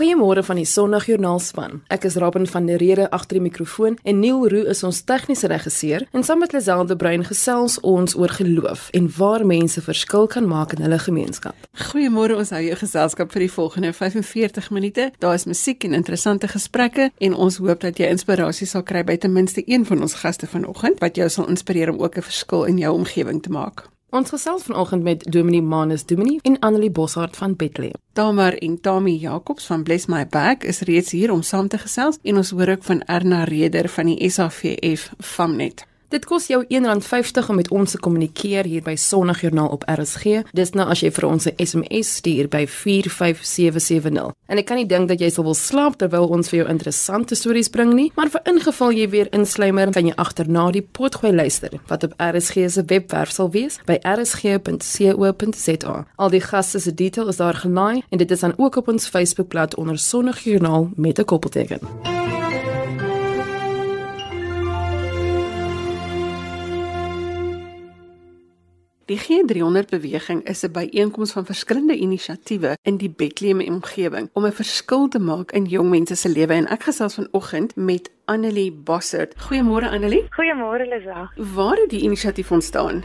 Goeiemôre van die Sondagjoernaal span. Ek is Robin van der Rede agter die mikrofoon en Neil Roo is ons tegniese regisseur. En saam met Lazelle de Bruin gesels ons oor geloof en waar mense verskil kan maak in hulle gemeenskap. Goeiemôre, ons hou jou geselskap vir die volgende 45 minute. Daar is musiek en interessante gesprekke en ons hoop dat jy inspirasie sal kry by ten minste een van ons gaste vanoggend wat jou sal inspireer om ook 'n verskil in jou omgewing te maak. Ons gesels vanoggend met Dominee Manus Dominee en Annelie Boshart van Bethlehem. Tamar en Tammy Jacobs van Bless My Bag is reeds hier om saam te gesels en ons hoor ook van Erna Reder van die SAVF Famnet. Dit kos jou R1.50 om met ons te kommunikeer hier by Sondagjoernaal op RSG. Dis nou as jy vir ons 'n SMS stuur by 45770. En ek kan nie dink dat jy sal wil slaap terwyl ons vir jou interessante stories bring nie, maar vir ingeval jy weer insluimer, kan jy agterna die potgooi luister wat op RSG se webwerf sal wees by rsg.co.za. Al die gaste se detail is daar gelaai en dit is dan ook op ons Facebookblad onder Sondagjoernaal met 'n koppelteken. Die G300 beweging is 'n byeenkoms van verskillende inisiatiewe in die Bethlehem omgewing om 'n verskil te maak in jong mense se lewe en ek gesels vanoggend met Annelie Bossert. Goeiemôre Annelie. Goeiemôre Lisa. Waar het die inisiatief ontstaan?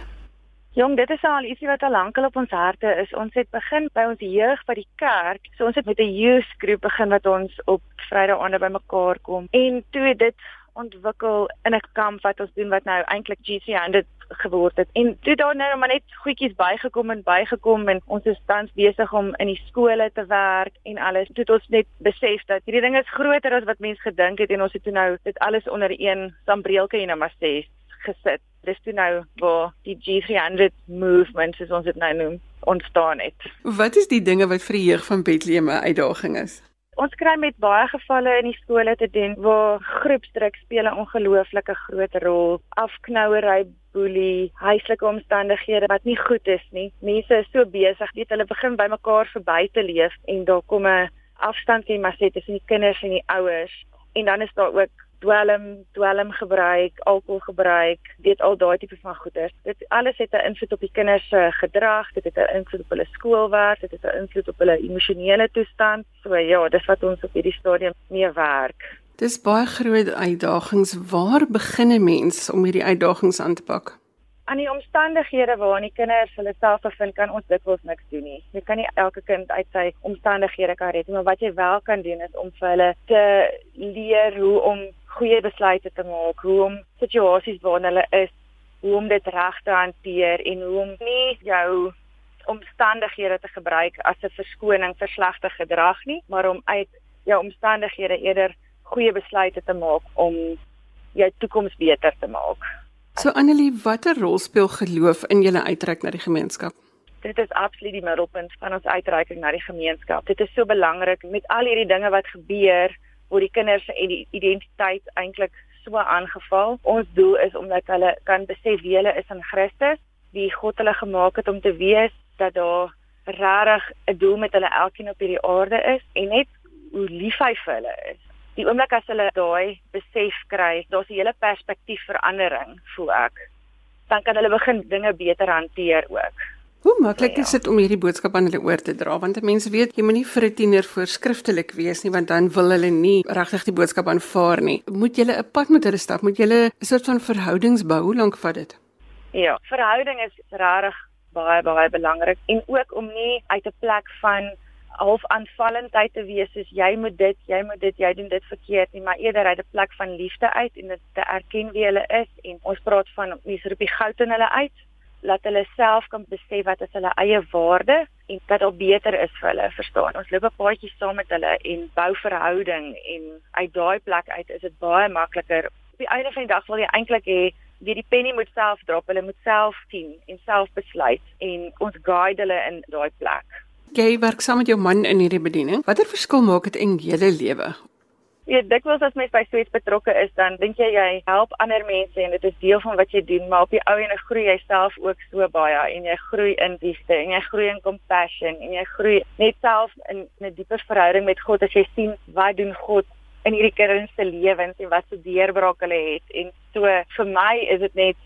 Jong, dit is al ietsie wat al lankal op ons harte is. Ons het begin by ons jeug by die kerk. So ons het met 'n youth groep begin wat ons op Vrydae bymekaar kom. En toe dit ontwikkel in 'n kamp wat ons doen wat nou eintlik GC100 geword het. En toe daar nou maar net goedjies bygekom en bygekom en ons is tans besig om in die skole te werk en alles. Toe het ons net besef dat hierdie ding is groter as wat mense gedink het en ons het toe nou dit alles onder een sambreelke en nou maar sê gesit. Dis toe nou waar die G300 movement soos ons dit nou noem ontstaan het. Wat is die dinge wat vir die jeug van Bethlehem 'n uitdaging is? Ons kry met baie gevalle in die skole te doen waar groepsdruk speel 'n ongelooflike groot rol. Afknouery, boelie, huislike omstandighede wat nie goed is nie. Mense is so besig, weet hulle begin by mekaar verby te leef en daar kom 'n afstandjie maar sê tussen die kinders en die ouers. En dan is daar ook dwelm, dwelm gebruik, alkohol gebruik, weet al daai tipe van goeders. Dit alles het 'n invloed op die kinders se gedrag, dit het 'n invloed op hulle skoolwerk, dit het 'n invloed op hulle emosionele toestand. So ja, dis wat ons op hierdie stadium mee werk. Dis baie groot uitdagings. Waar begin 'n mens om hierdie uitdagings aan te pak? aan die omstandighede waarin die kinders hulle self bevind kan ons dikwels niks doen nie. Jy kan nie elke kind uit sy omstandighede kan red nie, maar wat jy wel kan doen is om vir hulle te leer hoe om goeie besluite te maak, hoe om situasies waarin hulle is, hoe om dit reg te hanteer en hoe om nie jou omstandighede te gebruik as 'n verskoning vir slegte gedrag nie, maar om uit jou omstandighede eerder goeie besluite te maak om jou toekoms beter te maak. So Annelie, watter rol speel geloof in julle uitreik na die gemeenskap? Dit is absoluut die middelpunt van ons uitreiking na die gemeenskap. Dit is so belangrik met al hierdie dinge wat gebeur, word die kinders se identiteit eintlik so aangeval. Ons doel is om dat hulle kan besef wie hulle is in Christus, wie God hulle gemaak het om te wees, dat daar regtig 'n doel met hulle elkeen op hierdie aarde is en net hoe lief hy vir hulle is die oomblik as hulle daai besef kry, daar's 'n hele perspektiefverandering, voel ek. Dan kan hulle begin dinge beter hanteer ook. Hoe maklik is dit om hierdie boodskap aan hulle oor te dra? Want mense weet jy moenie vir 'n tiener voorskriftelik wees nie, want dan wil hulle nie regtig die boodskap aanvaar nie. Moet jy 'n pad met hulle stap? Moet jy 'n soort van verhoudings bou? Hoe lank vat dit? Ja, verhouding is regtig baie baie belangrik en ook om nie uit 'n plek van half aanvallendheid te wees soos jy moet dit, jy moet dit, jy doen dit verkeerd nie, maar eerder uit 'n plek van liefde uit en dit te erken wie hulle is en ons praat van mense roep die goud in hulle uit laat hulle self kan besef wat is hulle eie waarde en dat dit beter is vir hulle verstaan. Ons loop 'n paadjie saam met hulle en bou verhouding en uit daai plek uit is dit baie makliker. Op die einde van die dag wil jy eintlik hê wie die penny moet self drop, hulle moet self sien en self besluit en ons guide hulle in daai plek jy werk saam met jou man in hierdie bediening. Watter verskil maak dit in julle lewe? Ja, dikwels as mens by so iets betrokke is, dan dink jy jy help ander mense en dit is deel van wat jy doen, maar op die ou groei jy self ook so baie en jy groei in liefde en jy groei in compassion en jy groei net self in 'n dieper verhouding met God as jy sien wat doen God in hierdie kinders se lewens en wat se deurbraak hulle het. En so vir my is dit net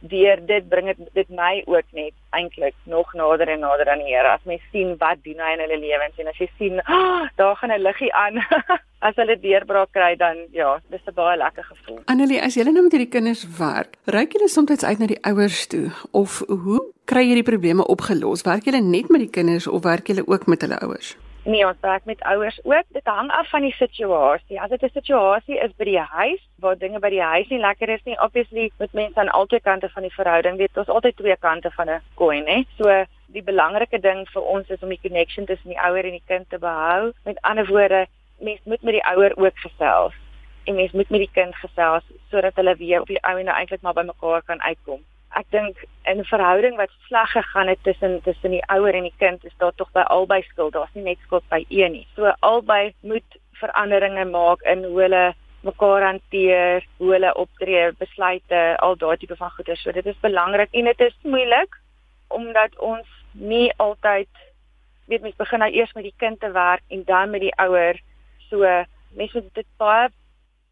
deur dit bring dit dit my ook net eintlik nog nader en nader aan die Here. As mens sien wat doen hy in hulle lewens en as jy sien, oh, daar gaan 'n liggie aan. as hulle deurbraak kry dan ja, dis 'n baie lekker gevoel. Annelie, as jy nou met hierdie kinders werk, reik jy soms uit na die ouers toe of hoe kry jy die probleme opgelos? Werk jy net met die kinders of werk jy ook met hulle ouers? Nee, ons werk met ouers ook. Dit hang af van die situasie. As dit 'n situasie is by die huis waar dinge by die huis nie lekker is nie, obviously moet mense aan albei kante van die verhouding weet, ons altyd twee kante van 'n coin, hè. So die belangrike ding vir ons is om die connection tussen die ouer en die kind te behou. Met ander woorde, mens moet met die ouer ook gesels en mens moet met die kind gesels sodat hulle weer op die ou en eintlik maar by mekaar kan uitkom ek dink in 'n verhouding wat sleg gegaan het tussen tussen die ouer en die kind is daar tog by albei skuld. Daar's nie net skuld by een nie. So albei moet veranderinge maak in hoe hulle mekaar hanteer, hoe hulle optree, besluite, al daai tipe van goeie. So dit is belangrik en dit is moeilik omdat ons nie altyd weet mens begin nou eers met die kind te werk en dan met die ouer. So mense moet dit baie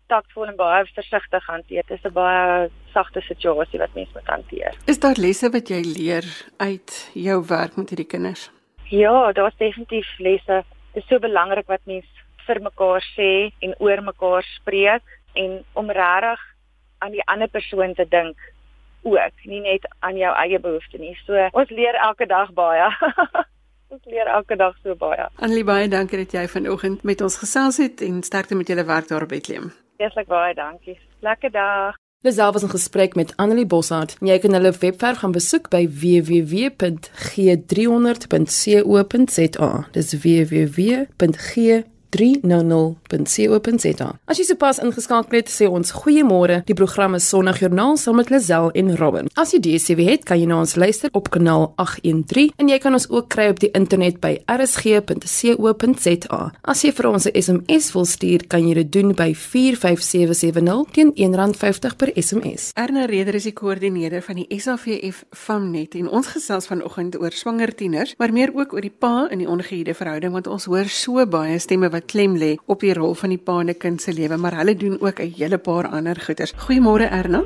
taktvol en baie versigtig hanteer. Dit is 'n baie sagte situasie wat mens moet hanteer. Is daar lesse wat jy leer uit jou werk met hierdie kinders? Ja, daar's definitief lesse. Dit is so belangrik wat mens vir mekaar sê en oor mekaar spreek en om regtig aan die ander persoon te dink ook, nie net aan jou eie behoeftes nie. So ons leer elke dag baie. ons leer elke dag so baie. Annelie baie dankie dat jy vanoggend met ons gesels het en sterkte met julle werk daar op Bethlehem. Eerslik baie dankie. Lekker dag. Lisel was in gesprek met Annelie Boshart. Jy kan hulle webwerf gaan besoek by www.g300.co.za. Dis www.g 300.co.za. As jy sopas ingeskakel het, sê ons goeiemôre. Die program is Sondagjoernaal saam met Lazel en Robin. As jy DStv het, kan jy na ons luister op kanaal 813 en jy kan ons ook kry op die internet by rsg.co.za. As jy vir ons 'n SMS wil stuur, kan jy dit doen by 45770 teen R1.50 per SMS. Erna Reder is die koördineerder van die SAVF Famnet en ons gesels vanoggend oor swanger tieners, maar meer ook oor die pa in die ongehuide verhouding want ons hoor so baie stemme wat klem lê op die rol van die pa en 'n kind se lewe, maar hulle doen ook 'n hele paar ander goeders. Goeiemôre Erna.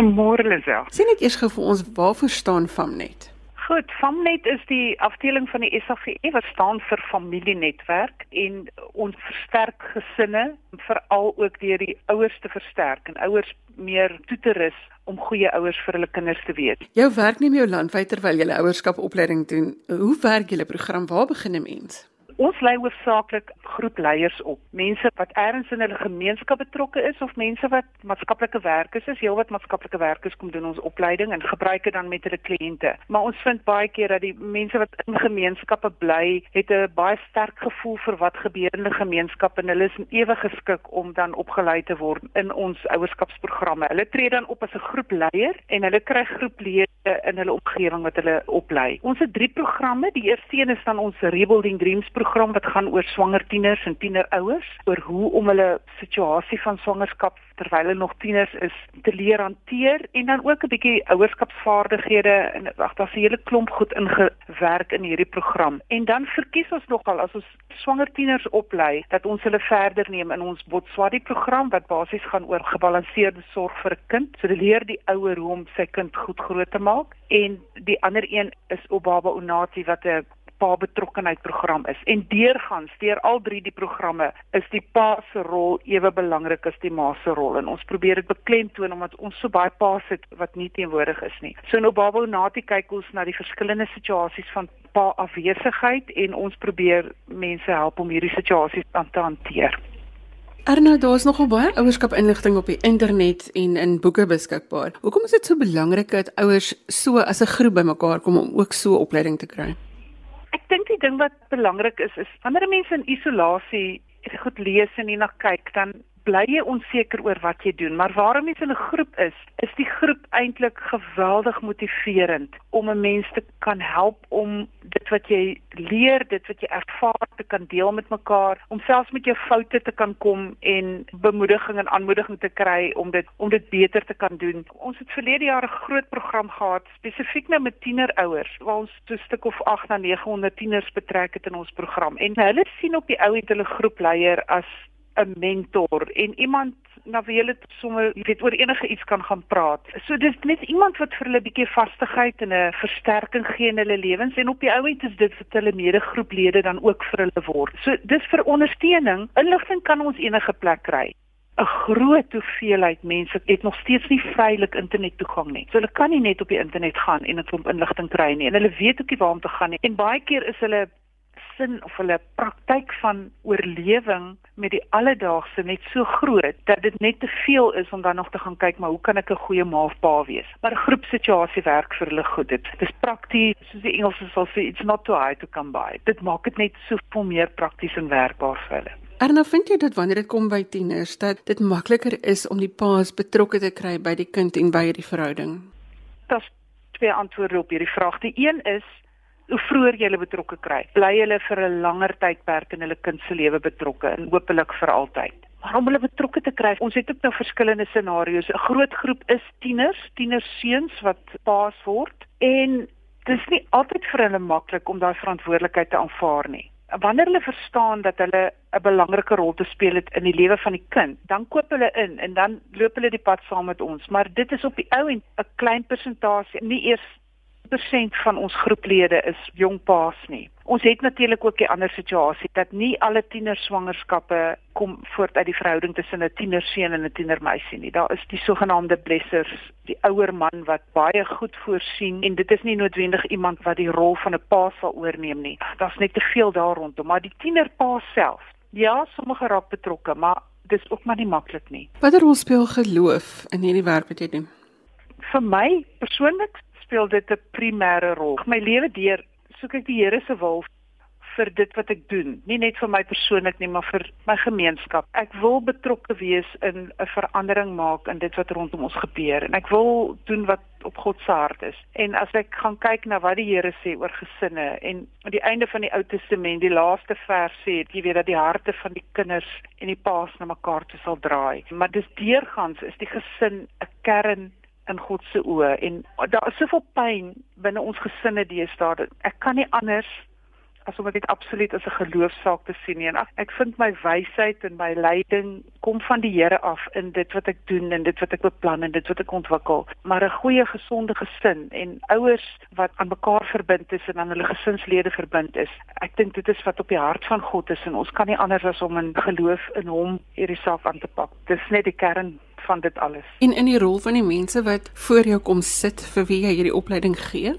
Môre Lisel. Sien net eers gou vir ons waarvoor staan Famnet? Goed, Famnet is die afdeling van die SAGE wat staan vir familienetwerk en ons versterk gesinne, veral ook deur die ouers te versterk en ouers meer toe te rus om goeie ouers vir hulle kinders te wees. Jou werk neem jou landwyd terwyl jy ouerskapopleiding doen. Hoe werk julle program? Waar begin 'n mens? Ons lei hoofsaaklik groepleiers op. Mense wat ergens in hulle gemeenskap betrokke is of mense wat maatskaplike werkers is. Heelwat maatskaplike werkers kom doen ons opleiding en gebruik dit dan met hulle kliënte. Maar ons vind baie keer dat die mense wat in gemeenskappe bly, het 'n baie sterk gevoel vir wat gebeur in 'n gemeenskap en hulle is ewig geskik om dan opgelei te word in ons ouerskapsprogramme. Hulle tree dan op as 'n groepleier en hulle kry groeplede in hulle omgewing wat hulle oplei. Ons het drie programme. Die eerste een is dan ons Rebuilding Dreams program program wat gaan oor swanger tieners en tienerouers oor hoe om hulle situasie van swangerskap terwyl hulle nog tieners is te leer hanteer en dan ook 'n bietjie ouerskapsvaardighede en wag daar's 'n hele klomp goed ingewerk in hierdie program. En dan verkies ons nogal as ons swanger tieners oplei dat ons hulle verder neem in ons Botswadi program wat basies gaan oor gebalanseerde sorg vir 'n kind. So leer die ouer hoe om sy kind goed groot te maak en die ander een is Obaba Unati wat 'n pa betrokkenheid program is. En deurgaan steur al drie die programme is die pa se rol ewe belangrik as die ma se rol en ons probeer dit beklemtoon omdat ons so baie pa's het wat nie teenwoordig is nie. So nou Babo Nati kyk ons na die verskillende situasies van pa afwesigheid en ons probeer mense help om hierdie situasies aan te hanteer. Arno, daar is nogal baie ouerskap inligting op die internet en in boeke beskikbaar. Hoekom is dit so belangrik dat ouers so as 'n groep bymekaar kom om ook so opleiding te kry? Ding wat belangrik is is wanneer mense in isolasie goed lees en nie na kyk dan bly jy onseker oor wat jy doen, maar waarom jy in 'n groep is, is die groep eintlik geweldig motiverend om 'n mens te kan help om dit wat jy leer, dit wat jy ervaar te kan deel met mekaar, om selfs met jou foute te kan kom en bemoediging en aanmoediging te kry om dit om dit beter te kan doen. Ons het verlede jaar 'n groot program gehad spesifiek nou met tienerouers waar ons so 'n stuk of 8 na 900 tieners betrek het in ons program en hulle sien op die ou het hulle groepleier as 'n mentor en iemand na wie hulle sommer weet oor enige iets kan gaan praat. So dis net iemand wat vir hulle 'n bietjie vastigheid en 'n versterking gee in hulle lewens en op die ou end is dit vir hulle medegroeplede dan ook vir hulle word. So dis vir ondersteuning. Inligting kan ons enige plek kry. 'n groot hoeveelheid mense het nog steeds nie vrylik internettoegang nie. So hulle kan nie net op die internet gaan en 'n klomp inligting kry nie. En hulle weet ook nie waar om te gaan nie. En baie keer is hulle sin of hulle praktyk van oorlewing met die alledaagse net so groot dat dit net te veel is om dan nog te gaan kyk maar hoe kan ek 'n goeie ma of pa wees. Maar groepsituasie werk vir hulle goed. Dit is prakties, soos die Engelse sal sê, it's not too high to come by. Dit maak dit net soveel meer prakties en werkbaar vir hulle. Erna, vind jy dit wanneer dit kom by tieners dat dit makliker is om die paas betrokke te kry by die kind en by hierdie verhouding? Daar's twee antwoorde op hierdie vraag. Die een is hoe vroeër jy hulle betrokke kry, bly hulle vir 'n langer tydperk in hulle kind se lewe betrokke en hopelik vir altyd. Maar om hulle betrokke te kry, ons het ook nou verskillende scenario's. 'n Groot groep is tieners, tienerseuns wat paas word en dit is nie altyd vir hulle maklik om daai verantwoordelikheid te aanvaar nie wanneer hulle verstaan dat hulle 'n belangrike rol te speel het in die lewe van die kind, dan koop hulle in en dan loop hulle die pad saam met ons. Maar dit is op die ou en 'n klein persentasie, nie eers 90% van ons groeplede is jong paas nie. Ons het natuurlik ook 'n ander situasie dat nie alle tienerswangerskappe kom voort uit die verhouding tussen 'n tienerseun en 'n tienermeisie nie. Daar is die sogenaamde blessers, die ouer man wat baie goed voorsien en dit is nie noodwendig iemand wat die rol van 'n pa sal oorneem nie. Daar's net te veel daar rondom, maar die tienerpa self. Ja, sommige raak betrokke, maar dis ook maar nie maklik nie. Watter rol speel geloof in hierdie werk wat jy doen? Vir my persoonlik speel dit 'n primêre rol. My lewe deur soek ek die Here se wil vir dit wat ek doen, nie net vir my persoonlik nie, maar vir my gemeenskap. Ek wil betrokke wees in 'n verandering maak in dit wat rondom ons gebeur en ek wil doen wat op God se hart is. En as ek gaan kyk na wat die Here sê oor gesinne en aan die einde van die Ou Testament, die laaste vers sê, jy weet dat die harte van die kinders en die paas na mekaar toe sal draai. Maar dis deurgangs is die gesin 'n kern in God se oë en daar is soveel pyn binne ons gesinne deesdae. Ek kan nie anders as om dit absoluut as 'n geloofsaak te sien nie. En ek vind my wysheid en my leiding kom van die Here af in dit wat ek doen en dit wat ek beplan en dit wat ek ontwikkel. Maar 'n goeie gesonde gesin en ouers wat aan mekaar verbind is en aan hulle gesinslede verbind is ek dink dit is wat op die hart van God is en ons kan nie anders as om in geloof in hom hierdie saak aan te pak. Dis net die kern van dit alles. En in die rol van die mense wat voor jou kom sit vir wie jy hierdie opleiding gee?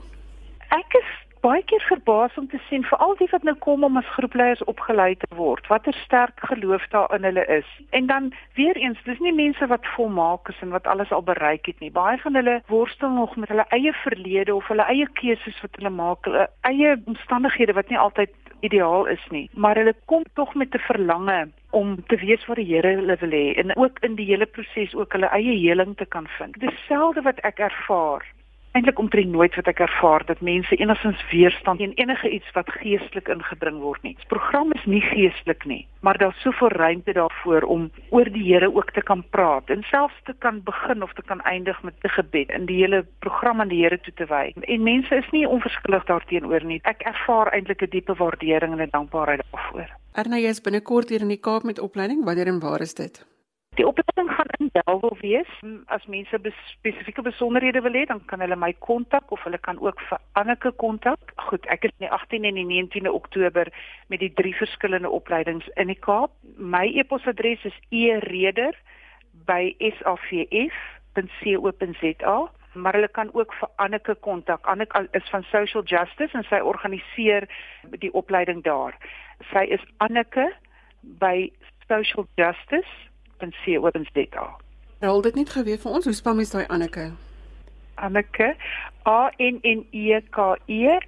Baie keer verbaas om te sien vir al die wat nou kom om as groepleiers opgelei te word, watter sterk geloof daar in hulle is. En dan weer eens, dis nie mense wat volmaak is en wat alles al bereik het nie. Baie van hulle worstel nog met hulle eie verlede of hulle eie keuses wat hulle maak, hulle eie omstandighede wat nie altyd ideaal is nie, maar hulle kom tog met 'n verlange om te weet wat die Here hulle wil hê en ook in die hele proses ook hulle eie heling te kan vind. Dieselfde wat ek ervaar eintlik omtrent nooit wat ek ervaar dat mense enigstens weerstand teen enige iets wat geestelik ingebring word nie. Die program is nie geestelik nie, maar daar's soveel ruimte daarvoor om oor die Here ook te kan praat en selfs te kan begin of te kan eindig met 'n gebed in die hele program aan die Here toe te wy. En mense is nie onverskillig daarteenoor nie. Ek ervaar eintlik 'n diepe waardering en 'n dankbaarheid daarvoor. Erna, jy is binnekort hier in die Kaap met opleiding. Wanneer en waar is dit? Die opleiding gaan in Delwel wees. As mense spesifieke besonderhede wil hê, dan kan hulle my kontak of hulle kan ook vir Anneke kontak. Goed, ek is die 18 en die 19de Oktober met die drie verskillende opleidings in die Kaap. My e-posadres is e-reder@savf.co.za maar hulle kan ook vir Anneke kontak. Anneke is van Social Justice en sy organiseer die opleiding daar. Sy is Anneke by Social Justice www.co.za. Rol dit net geweet vir ons, hoe spel mens daai Anneke? Anneke A N N E K E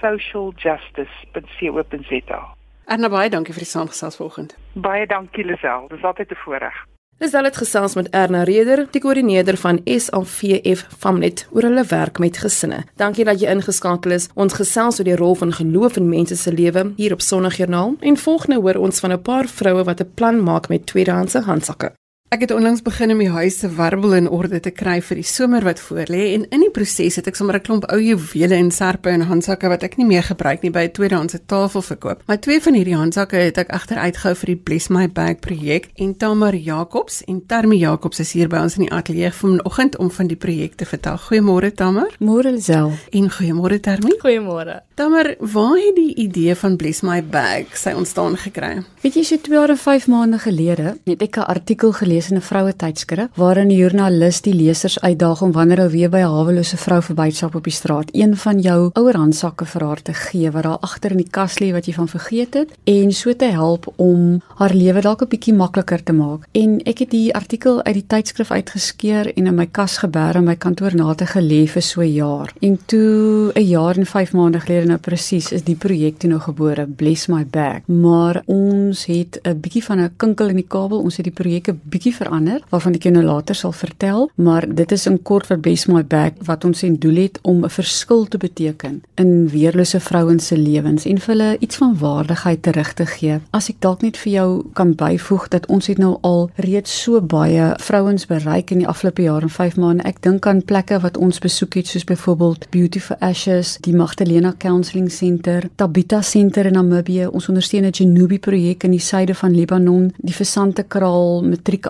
@socialjustice.co.za. En baie dankie vir die saamgesels vanoggend. Baie dankie Lisel, dis altyd 'n voorreg. Dis al dit gesels met Erna Reder, die koördineerder van SAVF Famnet oor hulle werk met gesinne. Dankie dat jy ingeskakel is. Ons gesels oor die rol van geloof in mense se lewe hier op Sondagjoernaal en volgende hoor ons van 'n paar vroue wat 'n plan maak met tweedehandse handsakke. Ek het onlangs begin om die huis se warbel in orde te kry vir die somer wat voorlê en in die proses het ek sommer 'n klomp ou juwele en serpe en handsakke wat ek nie meer gebruik nie by 'n tweedehandse tafel verkoop. Maar twee van hierdie handsakke het ek agter uitgehou vir die Bless My Bag projek en Tamar Jacobs en Termi Jacobs is hier by ons in die ateljee vanoggend om van die projek te vertel. Goeiemôre Tamar. Môre Lisel. En goeiemôre Termi. Goeiemôre. Tamar, waar het die idee van Bless My Bag sy ontstaan gekry? Weet jy, so 2 jaar en 5 maande gelede het ek 'n artikel gelees in 'n vroue tydskrif waarin 'n joernalis die lesers uitdaag om wanneer hulle weer by 'n hawelose vrou verbystap op die straat, een van jou ouer handsakke vir haar te gee wat daar agter in die kas lê wat jy van vergeet het en so te help om haar lewe dalk 'n bietjie makliker te maak. En ek het die artikel uit die tydskrif uitgeskeur en in my kas geberg in my kantoor na te gelê vir so 'n jaar. En toe 'n jaar en 5 maande gelede nou presies is die projek toe nou gebore, Bless My Bag. Maar ons het 'n bietjie van 'n kinkel in die kabel. Ons het die projek 'n bietjie verander waarvan ek jou nou later sal vertel, maar dit is in kort vir Bless My Bag wat ons en doel het om 'n verskil te beteken in weerlose vrouens se lewens en vir hulle iets van waardigheid terug te gee. As ek dalk net vir jou kan byvoeg dat ons het nou al reeds so baie vrouens bereik in die afgelope jaar en 5 maande. Ek dink aan plekke wat ons besoek het soos byvoorbeeld Beauty for Ashes, die Magdalena Counselling Center, Tabita Center in Namibië. Ons ondersteun 'n Genubi projek in die suide van Libanon, die Versante Kraal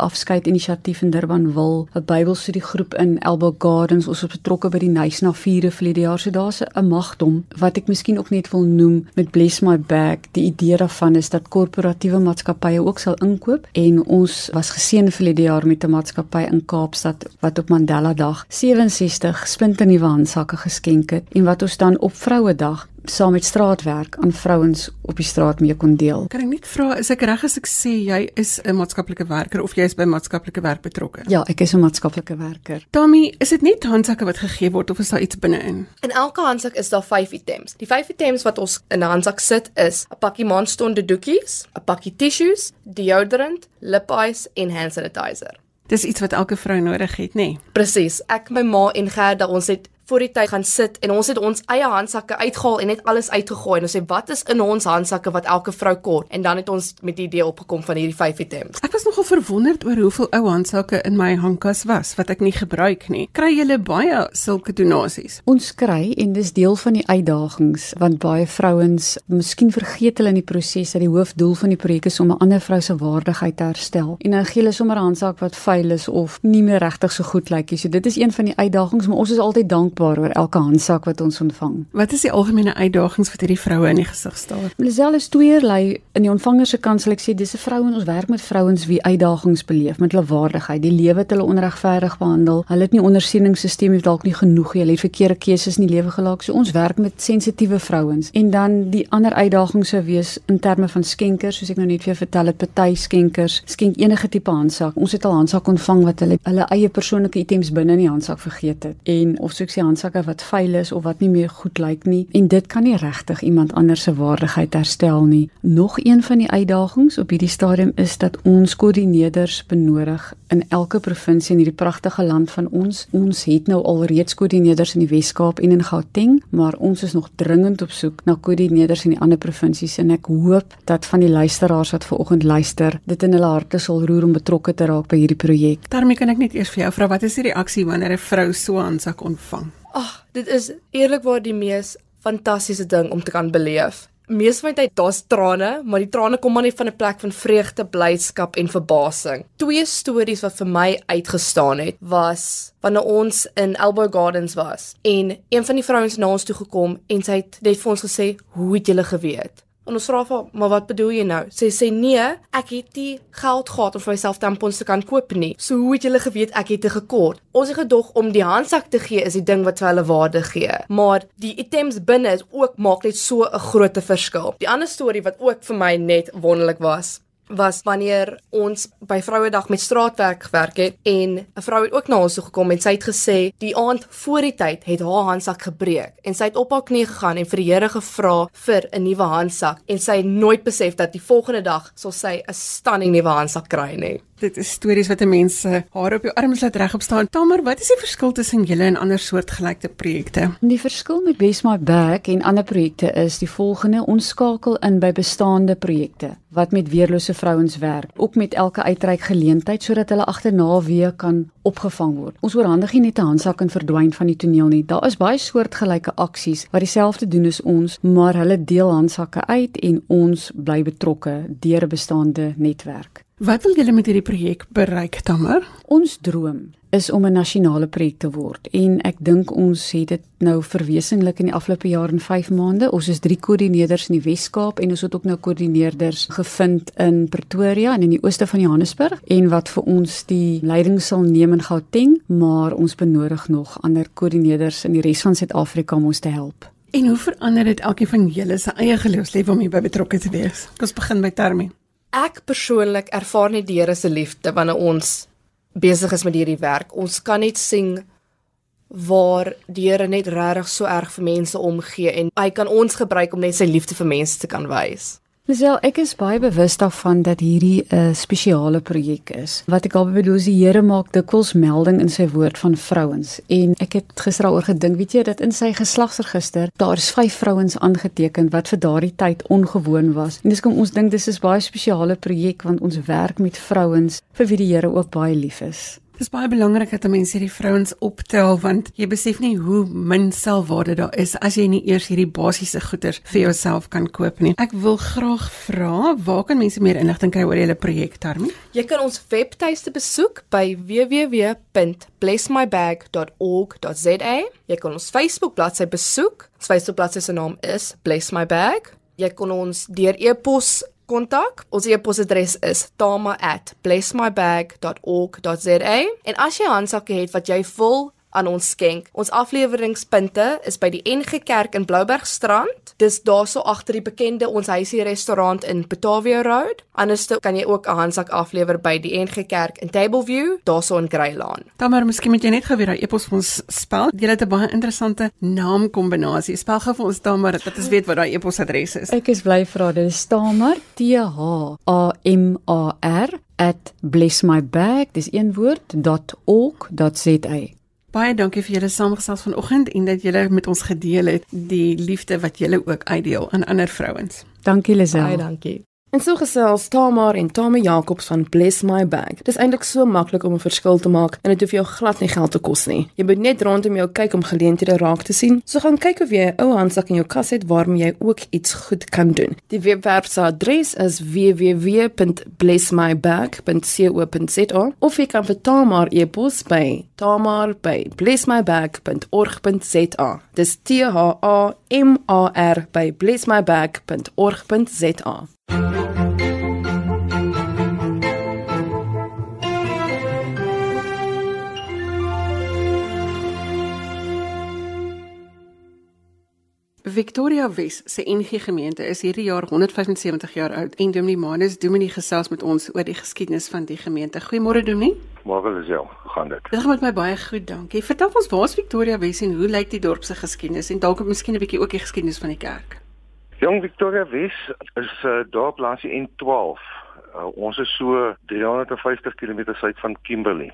matriekafskeid inisiatief in Durbanville, 'n Bybelstudiegroep in Elbow Gardens. Ons is betrokke by die Nysna vierde verlede jaar. So daar's 'n magdom wat ek miskien ook net wil noem met Bless My Bag. Die idee daarvan is dat korporatiewe maatskappye ook sal inkoop en ons was geseën verlede jaar met 'n maatskappy in Kaapstad wat op Mandela Dag 67 splinternuwe handsakke geskenk het en wat ons dan op Vrouedag saam met straatwerk aan vrouens op die straat mee kon deel. Kan ek net vra, is ek reg as ek sê jy is 'n maatskaplike werker of jy is by maatskaplike werk betrokke? Ja, ek is 'n maatskaplike werker. Tommy, is dit net handsakke wat gegee word of is daar iets binne-in? In elke handsak is daar 5 items. Die 5 items wat ons in 'n handsak sit is 'n pakkie maanstonde doekies, 'n pakkie tissues, deodorant, lip ice en hand sanitizer. Dis iets wat elke vrou nodig het, nê? Nee? Presies. Ek my ma en Gerda, ons het voor die tyd gaan sit en ons het ons eie handsakke uitgehaal en net alles uitgegooi en ons sê wat is in ons handsakke wat elke vrou kort en dan het ons met die idee opgekom van hierdie 5 items. Ek was nogal verwonderd oor hoeveel ou handsakke in my hangkas was wat ek nie gebruik nie. Kry julle baie sulke donasies? Ons kry en dis deel van die uitdagings want baie vrouens, miskien vergeet hulle in die proses dat die hoofdoel van die projek is om 'n ander vrou se waardigheid te herstel. En dan gee hulle sommer 'n handsak wat vuil is of nie meer regtig so goed lyk nie. So dit is een van die uitdagings, maar ons is altyd dankbaar dankbaar oor elke handsak wat ons ontvang. Wat is die algemene uitdagings wat hierdie vroue in die gesig staar? Lisel is tweeërlei. In die ontvanger se kant sal ek sê dis 'n vrou en ons werk met vrouens wie uitdagings beleef met hulle waardigheid. Die lewe het hulle onregverdig behandel. Hulle het nie ondersteuningssisteem het dalk nie genoeg nie. Hulle het verkeerde keuses in die lewe gemaak. So ons werk met sensitiewe vrouens. En dan die ander uitdaging sou wees in terme van skenkers, soos ek nou net vir jou vertel het, party skenkers skenk enige tipe handsak. Ons het al handsak ontvang wat hulle hulle eie persoonlike items binne in die handsak vergeet het. En of so ek sê handsakke wat vuil is of wat nie meer goed lyk nie en dit kan nie regtig iemand anders se waardigheid herstel nie. Nog een van die uitdagings op hierdie stadium is dat ons koördineerders benodig in elke provinsie in hierdie pragtige land van ons. Ons het nou al reeds koördineerders in die Wes-Kaap en in Gauteng, maar ons is nog dringend op soek na koördineerders in die ander provinsies en ek hoop dat van die luisteraars wat vanoggend luister, dit in hulle harte sal roer om betrokke te raak by hierdie projek. Daarmee kan ek net eers vir jou vra, wat is die reaksie wanneer 'n vrou so 'n handsak ontvang? Ag, dit is eerlikwaar die mees fantastiese ding om te kan beleef. Mees van die tyd daar's trane, maar die trane kom maar net van 'n plek van vreugde, blydskap en verbasing. Twee stories wat vir my uitgestaan het, was wanneer ons in Elbow Gardens was en een van die vrouens na ons toe gekom en sy het net vir ons gesê, "Hoe het julle geweet?" En ons vra vir maar wat bedoel jy nou? Sy sê nee, ek het nie geld gehad om vir myself tampons te kan koop nie. So hoe het julle geweet ek het te gekort? Ons het gedog om die handsak te gee is die ding wat vir hulle waarde gee. Maar die items binne is ook maak net so 'n groot verskil. Die ander storie wat ook vir my net wonderlik was, was wanneer ons by Vrouedag met straatwerk gewerk het en 'n vrou het ook na ons toe gekom en sy het gesê die aand voor die tyd het haar handsak gebreek en sy het op haar knie gegaan en vir die Here gevra vir 'n nuwe handsak en sy het nooit besef dat die volgende dag sal sy 'n stunning nuwe handsak kry nie. Dit is stories wat 'n mens se haar op jou arms laat regop staan. Tamer, wat is die verskil tussen julle en ander soortgelyke projekte? Die verskil met Best My Back en ander projekte is die volgende: ons skakel in by bestaande projekte wat met weerlose vrouens werk, ook met elke uitreik geleentheid sodat hulle agterna weer kan opgevang word. Ons oorhandig nie net 'n handsak en verdwyn van die toneel nie. Daar is baie soortgelyke aksies wat dieselfde doen as ons, maar hulle deel handsakke uit en ons bly betrokke deur 'n bestaande netwerk. Wat wil julle met hierdie projek bereik, Tamer? Ons droom is om 'n nasionale projek te word en ek dink ons het dit nou verwesenlik in die afgelope jaar in 5 maande. Ons is 3 koördineerders in die Wes-Kaap en ons het ook nou koördineerders gevind in Pretoria en in die ooste van Johannesburg en wat vir ons die leiding sal neem in Gauteng, maar ons benodig nog ander koördineerders in die res van Suid-Afrika om ons te help. En hoe verander dit elkeen van julle se eie geloofslewe om hierby betrokke te wees? Kom ons begin by Termie. Ek persoonlik ervaar net die Here se liefde wanneer ons besig is met hierdie werk. Ons kan net sien waar die Here net regtig so erg vir mense omgee en hy kan ons gebruik om net sy liefde vir mense te kan wys. Lisel, ek is baie bewus daarvan dat hierdie 'n uh, spesiale projek is. Wat ek al bedoel is die Here maak dikwels melding in sy woord van vrouens en ek het gister daaroor gedink, weet jy, dat in sy geslagsregister daar is 5 vrouens aangeteken wat vir daardie tyd ongewoon was. En dis kom ons dink dis is baie spesiale projek want ons werk met vrouens vir wie die Here ook baie lief is. Dit is baie belangrik dat mense hierdie vrouens optel want jy besef nie hoe min selfwaarde daar is as jy nie eers hierdie basiese goeder vir jouself kan koop nie. Ek wil graag vra, waar kan mense meer inligting kry oor julle projek Tarmi? Jy kan ons webtuiste besoek by www.blessmybag.org.za. Jy kan ons Facebook bladsy besoek. Ons Facebook bladsy se naam is Bless My Bag. Jy kan ons deur e-pos kontak. Ons e-posadres is tama@blessmybag.org.za. En as jy handsakke het wat jy wil aan ons skenk. Ons afleweringspunte is by die NG Kerk in Bloubergstrand. Dis daarso agter die bekende ons huisie restaurant in Batavia Road. Anderste kan jy ook 'n handsak aflewer by die NG Kerk in Tableview, daarso in Greylawn. Tamar, miskien moet jy net gou weer daai epos vir ons spel. Jy het 'n baie interessante naamkombinasie. Spel gou vir ons Tamar dat ons weet wat daai eposadres is. Ek is bly vir dit. Dis Tamar T H A M A R @blessmybag. Dis een woord .org.za. Baie dankie vir julle saamgesels vanoggend en dat julle met ons gedeel het die liefde wat julle ook uitdeel aan ander vrouens. Dankie Lisel. Baie dankie. En so gesels Tamar en Tame Jacobs van Bless My Bag. Dis eintlik so maklik om 'n verskil te maak en dit hoef jou glad nie geld te kos nie. Jy moet net rondom jou kyk om geleenthede raak te sien. So gaan kyk of jy 'n ou handsak in jou kas het waarmee jy ook iets goed kan doen. Die webwerf se adres is www.blessmybag.co.za of jy kan vir Tamar e-pos by tamar@blessmybag.org.za. Dis T H A M A R by blessmybag.org.za. Victoria Wes se NG gemeente is hierdie jaar 175 jaar oud en Dominee Manus Dominee gesels met ons oor die geskiedenis van die gemeente. Goeiemôre Dominee. Môre is jou, hoe gaan dit? Dit gaan met my baie goed, dankie. Vertel ons waar is Victoria Wes en hoe lyk die dorp se geskiedenis en dalk miskien 'n bietjie ook die geskiedenis van die kerk. Jong Victoria Wes is uh, dorp langs die N12. Uh, ons is so 350 km suid van Kimberley.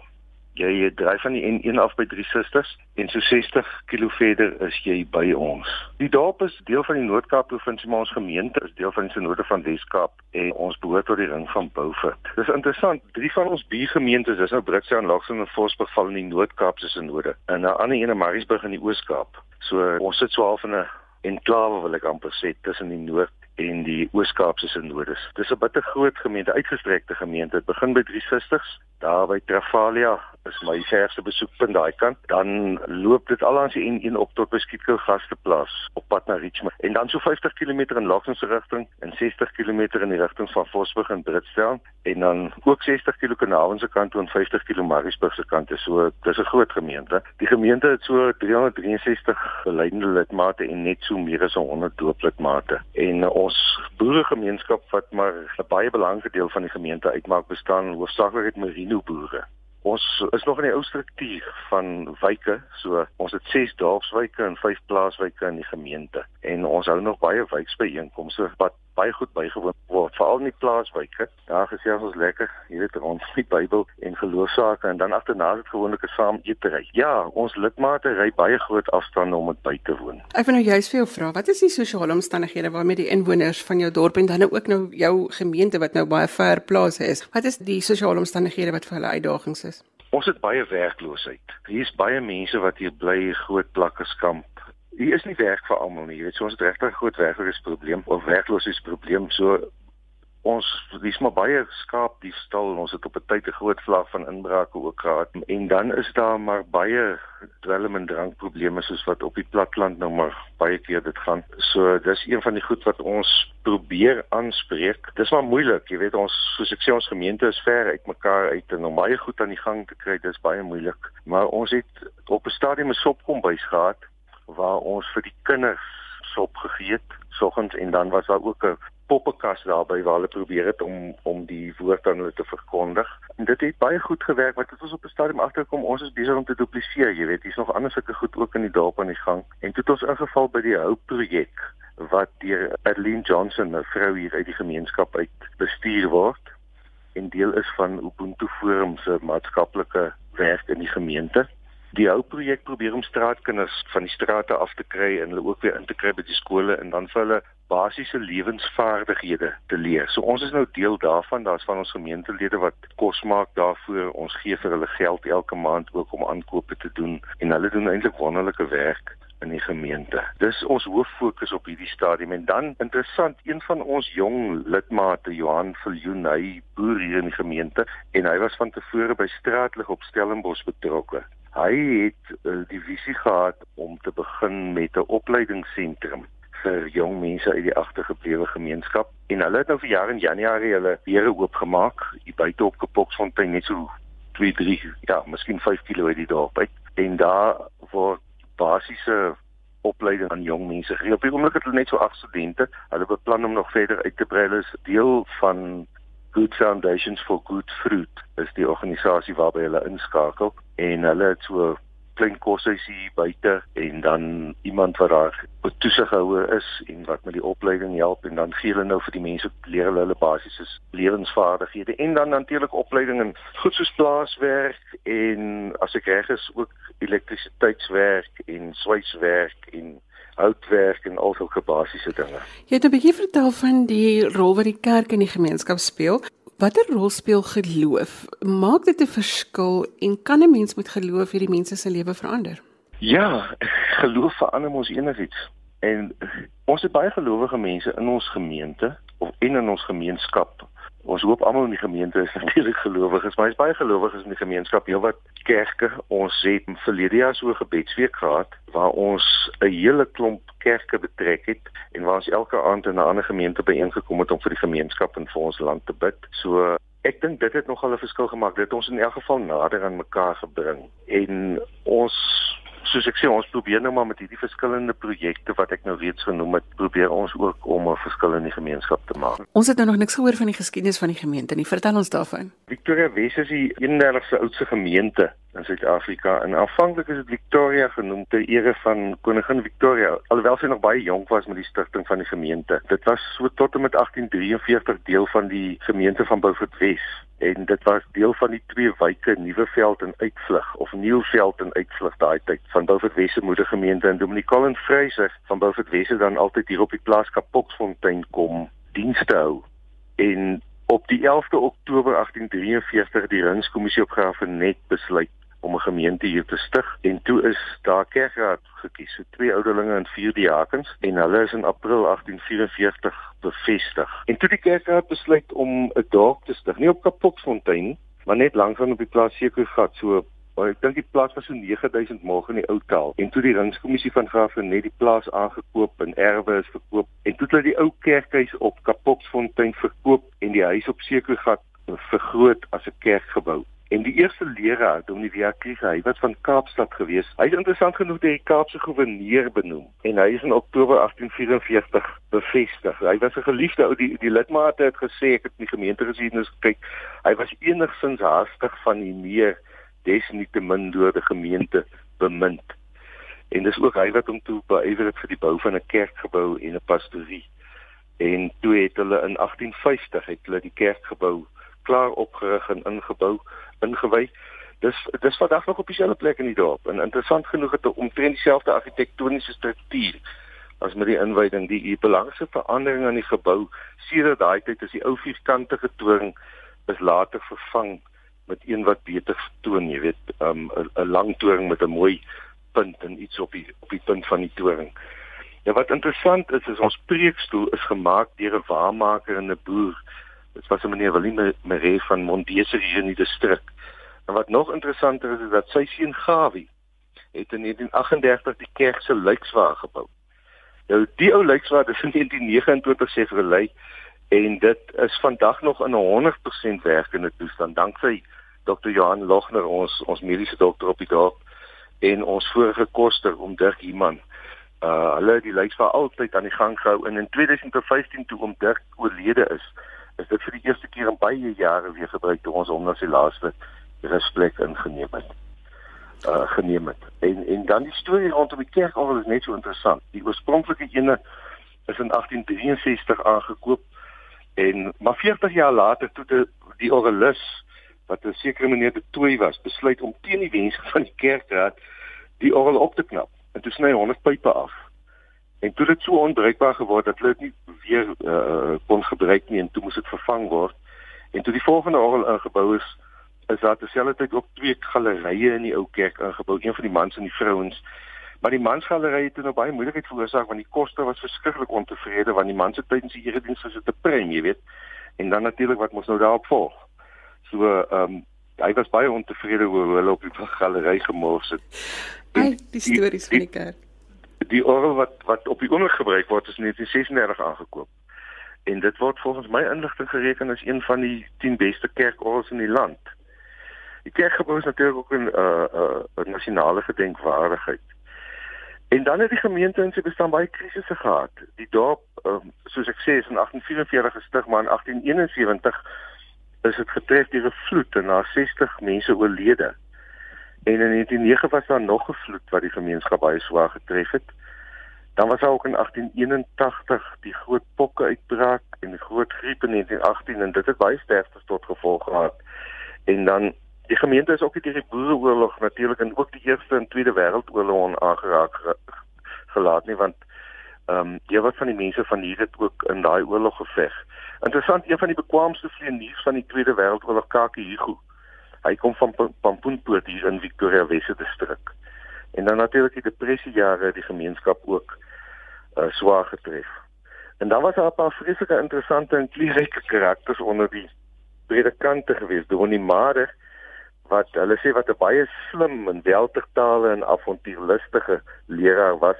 Jy dryf van die N1 af by Drie Susters en so 60 km verder is jy by ons. Die dorp is deel van die Noord-Kaap provinsie, maar ons gemeente is deel van die Sinode van Wes-Kaap en ons behoort tot die ring van Beaufort. Dis interessant, drie van ons buurgemeentes, dis nou Britsdale en Laksen en Vosburg val in die Noord-Kaapse Sinode en 'n ander een in Mariesburg in die Oos-Kaap. So ons sit so half in 'n enklawe wil ek amper sê tussen die Noord en die Oos-Kaapse Sinodes. Dis 'n bitter groot gemeente, uitgestrekte gemeente. Dit begin by Drie Susters, daar by Travalia is my verste besoekpunt daai kant. Dan loop dit al langs die N1 op tot by Skietkou Gasteplaas op pad na Richmond. En dan so 50 km in Laksens rigting en 60 km in die rigting van Vosburg en Britsdale en dan ook 60 km Kanaan se kant toe en 50 km Mariesburg se kant. So dis 'n groot gemeente. Die gemeente het so 363 geleidende lidmate en net so meer as 100 dooplidmate. En uh, ons boeregemeenskap wat maar 'n baie belangrike deel van die gemeente uitmaak, bestaan hoofsaaklik uit merino boere. Ons is nog in die ou struktuur van wyke, so ons het 6 dorpswyke en 5 plaaswyke in die gemeente en ons hou nog baie wijksbyeenkomste wat baie goed bygewoon word, veral in die plaaswyke. Daar gesels ons lekker, jy weet, rond die Bybel en geloofsake en dan agterna is dit gewoonlik 'n saam eetery. Ja, ons lidmate ry baie groot afstande om dit by te woon. Ek wil nou juist vir jou vra, wat is die sosiale omstandighede waarmee die inwoners van jou dorp en dan nou ook nou jou gemeente wat nou baie ver plase is? Wat is die sosiale omstandighede wat vir hulle uitdagings is? Ons het baie werkloosheid. Hier is baie mense wat hier bly, groot plakkeskamp. Hier is nie werk vir almal nie. Jy weet, so ons het regtig groot werkloosheidprobleem of werkloosheidsprobleem. So ons dis maar baie skaap die stal ons het op 'n tyd 'n groot vlak van inbrake ook gehad en dan is daar maar baie dwelm en drankprobleme soos wat op die platland nou maar baie keer dit gaan so dis een van die goed wat ons probeer aanspreek dis maar moeilik jy weet ons soos ek sê ons gemeente is ver uit mekaar uit en om baie goed aan die gang te kry dis baie moeilik maar ons het op 'n stadium 'n sopkombuis gehad waar ons vir die kinders sop gegee het soggens en dan was daar ook 'n poppekas daarby waar hulle probeer het om om die woord aan hulle te verkondig. En dit het baie goed gewerk want dit was op 'n stadium agterkom ons is besig om te dupliseer, jy weet, hier's nog ander sulke goed ook in die dorp aan die gang. En toe het ons ingeval by die Hope projek wat deur Adeline Johnson, 'n vrou hier uit die gemeenskap uit bestuur word en deel is van Ubuntu Forum se maatskaplike werk in die gemeente. Die ou projek probeer om straatkinders van die strate af te kry en hulle ook weer in te kry by die skole en dan vir hulle basiese lewensvaardighede te leer. So ons is nou deel daarvan. Daar's van ons gemeentelede wat kos maak daarvoor. Ons gee vir hulle geld elke maand ook om aankope te doen en hulle doen eintlik wonderlike werk in die gemeente. Dis ons hoof fokus op hierdie stadium en dan interessant, een van ons jong lidmate, Johan Viljoen, hy boer hier in die gemeente en hy was van tevore by Straatlig op Stellenbosch betrokke. Hy het uh, die visie gehad om te begin met 'n opleidingsentrum vir jong mense uit die agtergeblewe gemeenskap en hulle het nou vir jaar in Januarie hulle deure oopgemaak hier buite op Kapoksfontein net so 2 3 ja, miskien 5 km uit die dorp uit en daar word basiese opleiding aan jong mense gegee. Op die oomblik het hulle net so 8 studente. Hulle beplan om nog verder uit te brei. Hulle is deel van Good Foundations for Good Fruit. Dis die organisasie waarby hulle inskakel en hulle het so klein koshuisie buite en dan iemand wat daar toesighouer is en wat met die opleiding help en dan gee hulle nou vir die mense leer hulle hulle basiese lewensvaardighede en dan natuurlik opleiding in goed soos plaaswerk en as ek reg is ook elektrisiteitswerk en swyswerk en houtwerk en al sulke basiese dinge. Jy het 'n bietjie vertel van die rol wat die kerk in die gemeenskap speel watter rol speel geloof? Maak dit 'n verskil en kan 'n mens met geloof hierdie mense se lewe verander? Ja, geloof verander ons enigiets. En ons het baie gelowige mense in ons gemeente of en in ons gemeenskap ons hoop almal in die gemeente is natuurlik gelowiges, maar is baie gelowiges in die gemeenskap. Heelwat kerke, ons het verlede jaar so 'n gebedsweek gehad waar ons 'n hele klomp kerke betrek het en waar ons elke aand in 'n ander gemeente byeengekom het om vir die gemeenskap en vir ons land te bid. So ek dink dit het nogal 'n verskil gemaak. Dit het ons in elk geval nader aan mekaar gebring en ons soos ek sê ons probeer nou maar met hierdie verskillende projekte wat ek nou reeds genoem het, probeer ons ook om 'n verskil in die gemeenskap te maak. Ons het nou nog niks gehoor van die geskiedenis van die gemeente nie. Vertel ons daarvan. Victoria Wes is die 31ste oudste gemeente in Suid-Afrika. En aanvanklik is dit Victoria genoem ter ere van koningin Victoria, alhoewel sy nog baie jonk was met die stigting van die gemeente. Dit was so tot en met 1843 deel van die gemeente van Beaufort Wes en dit was deel van die twee wyke Nuweveld en Uitvlug of Nieuwveld en Uitvlug daai tyd van Beaufort Wes se moedergemeente. En Dominic Colin Fraser van Beaufort Wes het dan altyd hier op die plaas Kapoksfontein kom dienste hou. En op die 11de Oktober 1843 die Ringskommissie op Graafrenet besluit om 'n gemeente hier te stig en toe is daar kerkraad gekies, so twee ouderlinge en vier diakens en hulle is in April 1844 bevestig. En toe die kerkraad besluit om 'n dorp te stig, nie op Kapoksfontein, maar net langs aan op die plaas Sekergat, so Maar ek dink die plaas was so 9000 môre in die ou taal. En toe die ringskommissie van Graaf net die plaas aangekoop en erwe is verkoop en toe het hulle die ou kerkhuis op Kapoksfontein verkoop en die huis op Sekergat vergroot as 'n kerkgebou. En die eerste leraar, Dominee Kriege, hy was van Kaapstad gewees. Hy is interessant genoeg deur die Kaapse goewerneur benoem en hy is in Oktober 1844 bevestig. Hy was 'n geliefde ou die die lidmate het gesê ek het in die gemeentegeskiedenis gekyk. Hy was enigsins haastig van die meer desnietemin deur die gemeente bemind. En dis ook hy wat hom toe beywer het vir die bou van 'n kerkgebou en 'n pastorie. En toe het hulle in 1850 het hulle die kerkgebou klaar opgerig en ingebou, ingewy. Dis dis vandag nog op dieselfde plek in die dorp. En interessant genoeg het hulle omtrent dieselfde argitektoniese struktuur as met die inwyding. Die, die belangrikste verandering aan die gebou sedert daai tyd is die ou vierkantige toring is later vervang met een wat beter vertoon, jy weet, 'n um, 'n lang toring met 'n mooi punt en iets op die op die punt van die toring. Ja, wat interessant is, is ons preekstoel is gemaak deur 'n waarmaker en 'n boer. Dit was 'n meneer Willem Maree van Mondese hier in die distrik. En wat nog interessanter is, is dat sy seun Gawie het in 1938 die kerk se lijkswaar gebou. Nou die ou lijkswaar is in 1929 sê verlei en dit is vandag nog in 'n 100% werkende toestand danksy Dr. Johan Lochner ons ons mediese dokter op die dorp en ons vorige koster om Dirk Iman. Uh hulle die lyks vir altyd aan die gang gehou en in 2015 toe om Dirk oorlede is, is dit vir die eerste keer in baie jare weer gebruik toe ons hom na sy laaste rusplek ingeneem het. Uh geneem het. En en dan die storie rondom die kerk al is net so interessant. Die oorspronklike ene is in 1863 aangekoop en maar 40 jaar later toe die, die orgelis wat 'n sekere meneer de Tooi was, besluit om teen die wense van die kerkraad die orgel op te knap en toe sny hy 100 pype af. En toe dit so onbruikbaar geword dat dit nie weer uh, kon gebruik nie en toe moes dit vervang word. En toe die volgende orgel ingebou is, is daar terselfdertyd ook twee gallerye in die ou kerk ingebou, een vir die mans en die vrouens. Maar die mansgalery het nou baie moeilikheid veroorsaak want die koste was verskriklik ontevrede want die mans het tydens die erediens gesit te prem, jy weet. En dan natuurlik wat mos nou daarop volg. So ehm um, hy was baie ontevrede oor hoe hulle op die galery gemors het. Ai, die stories van die kerk. Die orgel wat wat op die ondergrond gebruik word is in 1936 aangekoop. En dit word volgens my inligting gereken as een van die 10 beste kerkorgels in die land. Die kerkgebou is natuurlik ook 'n uh, uh, nasionale gedenkwaardigheid. En dan het die gemeente in sy bestaan baie krisisse gehad. Die dorp, um, soos ek sê, is in 1844 gestig, maar in 1871 is dit getref deur 'n vloed en daar 60 mense oorlede. En in 1909 was daar nog 'n vloed wat die gemeenskap baie swaar getref het. Dan was daar ook in 1881 die groot pokke uitbraak en die groot griep in 1918 en dit het baie sterftes tot gevolg gehad. En dan die gemeente is ook deur die boereoorlog natuurlik en ook die Eerste en Tweede Wêreldoorlog aangeraak gelaat nie want ehm um, jy was van die mense van hier het ook in daai oorlog geveg. Interessant, een van die bekwaamste vlieëniers van die Tweede Wêreldoorlog, Kaki Hugo. Hy kom van Pampoenpoort hier in Victoria Wesse distrik. En dan natuurlik die depressiejare die gemeenskap ook uh, swaar getref. En dan was daar 'n paar vreeslike interessante en kleurryke karakters onder die predikante gewees, Dominee Mader wat hulle sê wat 'n baie slim en weltertale en avontuurlustige leraar was.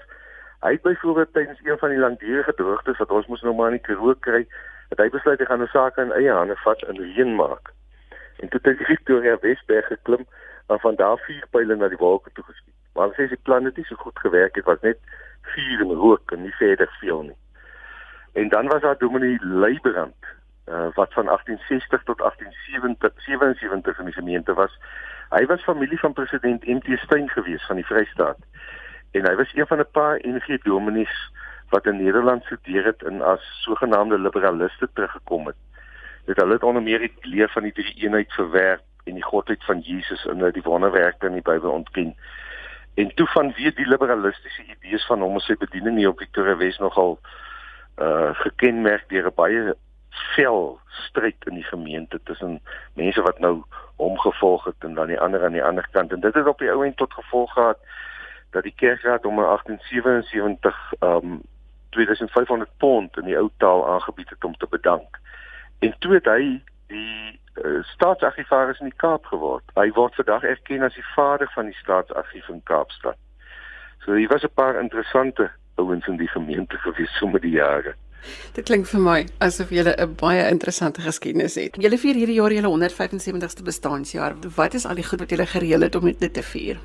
Hy het byvoorbeeld tydens een van die langdurige droogtes wat ons moes nou maar in die Karoo kry, het hy besluit hy gaan 'n saak in eie hande vat en reën maak. En toe het hy Victoria Wesberg geklim en van daar vier pile na die wolke toe geskiet. Maar hy sê sy plan het nie so goed gewerk het, was net vuur en rook en nie verder veel nie. En dan was daar Dominee Leibrand uh, wat van 1860 tot 1877 in die gemeente was. Hy was familie van president MT Steyn gewees van die Vrystaat. En hy was een van 'n paar NG dominees wat in Nederland studeer het en as sogenaamde liberaliste teruggekom het. Dit hulle onder meer die leer van die drie eenheid verwerp en die godheid van Jesus in die wonderwerke in die Bybel ontken. En toe van wie die liberalistiese idees van hom as sy bediening hier op Victoria Wes nogal uh gekenmerk deur 'n baie vel stryd in die gemeente tussen mense wat nou hom gevolg het en dan die ander aan die ander kant en dit het op die ou end tot gevolg gehad dat die kerkraad om in 1877 um 2500 pond in die ou taal aangebied het om te bedank. En toe het hy die uh, staatsargivaris in die Kaap geword. Hy word vandag erken as die vader van die staatsargief in Kaapstad. So hier was 'n paar interessante ouens in die gemeente gewees so met die jare. Dit klink vir my asof jy 'n baie interessante geskiedenis het. Julle vier hierdie jaar julle 175ste bestaanjaar. Wat is al die goed wat julle gereël het om dit te vier?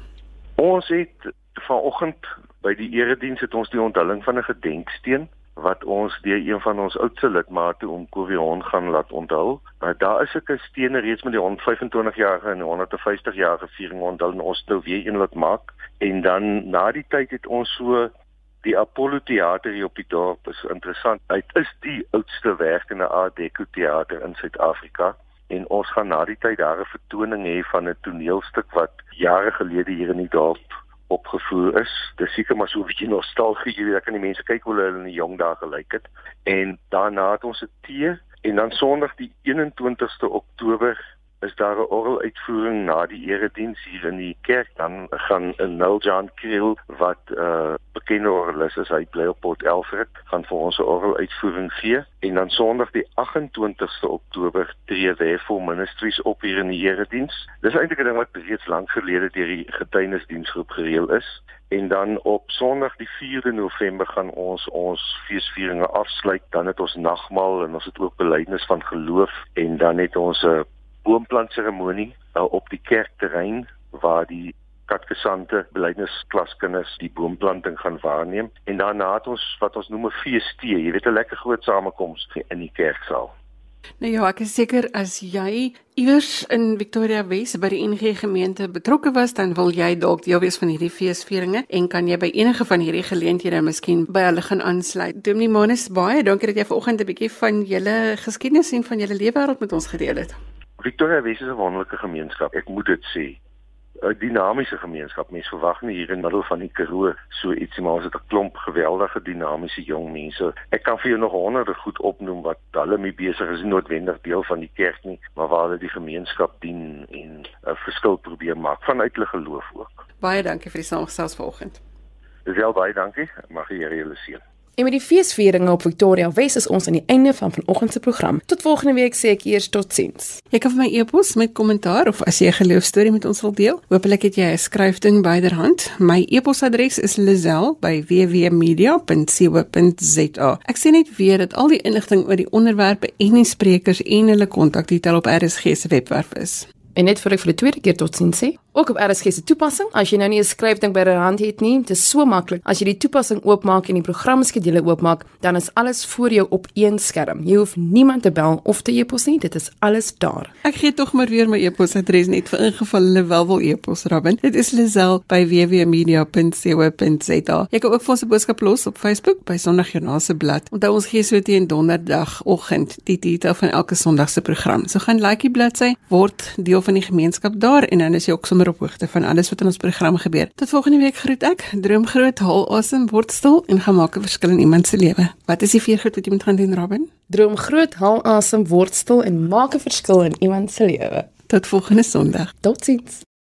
Ons het vanoggend by die erediens het ons die onthulling van 'n gedenksteen wat ons deur een van ons oudste lidmate om Kovion gaan laat onthul. Maar daar is 'n stene reeds met die 125 jaar en 150 jaar viering onthul en ons nou weer een laat maak en dan na die tyd het ons so Die Apollo teater hier op die dorp is interessant. Dit is die oudste werkende Art Deco teater in Suid-Afrika en ons gaan na die tyd daar 'n vertoning hê van 'n toneelstuk wat jare gelede hier in die dorp opgevoer is. Dis seker maar so 'n bietjie nostalgie, jy weet, ek kan die mense kyk hoe hulle in die jong dae gelyk het. En daarna het ons 'n tee en dan Sondag die 21ste Oktober is daar 'n oraluitvoering na die erediens hier in die kerk. Dan gaan 'n Nul John Kriel wat 'n uh, bekende oralis is hy bly op Port Elfrid gaan vir ons 'n oraluitvoering gee. En dan Sondag die 28ste Oktober tree Wefel Ministries op hier in die erediens dis eintlik 'n ding wat reeds lank gelede deur die getuienisdiensgroep gereël is. En dan op Sondag die 4de November gaan ons ons feesvieringe afsluit. Dan het ons nagmaal en ons het ook belydenis van geloof. En dan het ons 'n boomplant seremonie uh, op die kerkterrein waar die katkesante belydenisklaskinders die boomplanting gaan waarneem en daarna het ons wat ons noem 'n feestee, jy weet 'n lekker groot samekoms in die kerksaal. Nou ja, ek is seker as jy iewers in Victoria Wes by die NG gemeente betrokke was, dan wil jy dalk deel wees van hierdie feesvieringe en kan jy by enige van hierdie geleenthede miskien by hulle gaan aansluit. Dominee Manus, baie dankie dat jy vanoggend 'n bietjie van julle geskiedenis en van julle lewenswêreld met ons gedeel het. Victoria Wes is 'n wonderlike gemeenskap. Ek moet dit sê. 'n Dinamiese gemeenskap. Mens verwag nie hier in middel van die Karoo so ietsie maar ons het 'n klomp geweldige dinamiese jong mense. Ek kan vir jou nog honderde goed opnoem wat hulle mee besig is, nie noodwendig deel van die kerk nie, maar waar hulle die gemeenskap dien en 'n verskil probeer maak vanuit hulle geloof ook. Baie dankie vir die saamgesels vanoggend. Dis wel baie dankie. Mag die Here julle seën. En met die feesvieringe op Victoria Wes is ons aan die einde van vanoggend se program. Tot volgende week sê ek eers totsiens. Jy kan vir my e-pos met kommentaar of as jy 'n geloofstorie met ons wil deel. Hoopelik het jy 'n skryfding byderhand. My e-posadres is lazel@wwmedia.co.za. Ek sê net weer dat al die inligting oor die onderwerpe en die sprekers en hulle kontakdetail op RSG se webwerf is. En net vir ek vir die tweede keer totsiens sê, ook op RSG se toepassing, as jy nou nie 'n skryfding by derhand het nie, dit is so maklik. As jy die toepassing oopmaak en die programskedule oopmaak, dan is alles voor jou op een skerm. Jy hoef niemand te bel of te e-pos nie, dit is alles daar. Ek gee tog maar weer my e-posadres net vir ingeval hulle wel wil e-pos Robin. Dit is lazel@wwmedia.co.za. Jy kan ook vir ons 'n boodskap los op Facebook by Sondagjoernaal se blad. Onthou ons gee so teen donderdagoggend die detail van elke Sondag se program. So gaan like die bladsy, word deel van die gemeenskap daar en dan is jy ook sommer op hoogte van alles wat in ons program gebeur. Tot volgende week groet ek. Droom groot, haal asem, word stil en gaan maak 'n verskil in iemand se lewe. Wat is die vier goed wat jy moet gaan doen, Robin? Droom groot, haal asem, word stil en maak 'n verskil in iemand se lewe. Tot volgende Sondag. Totsiens.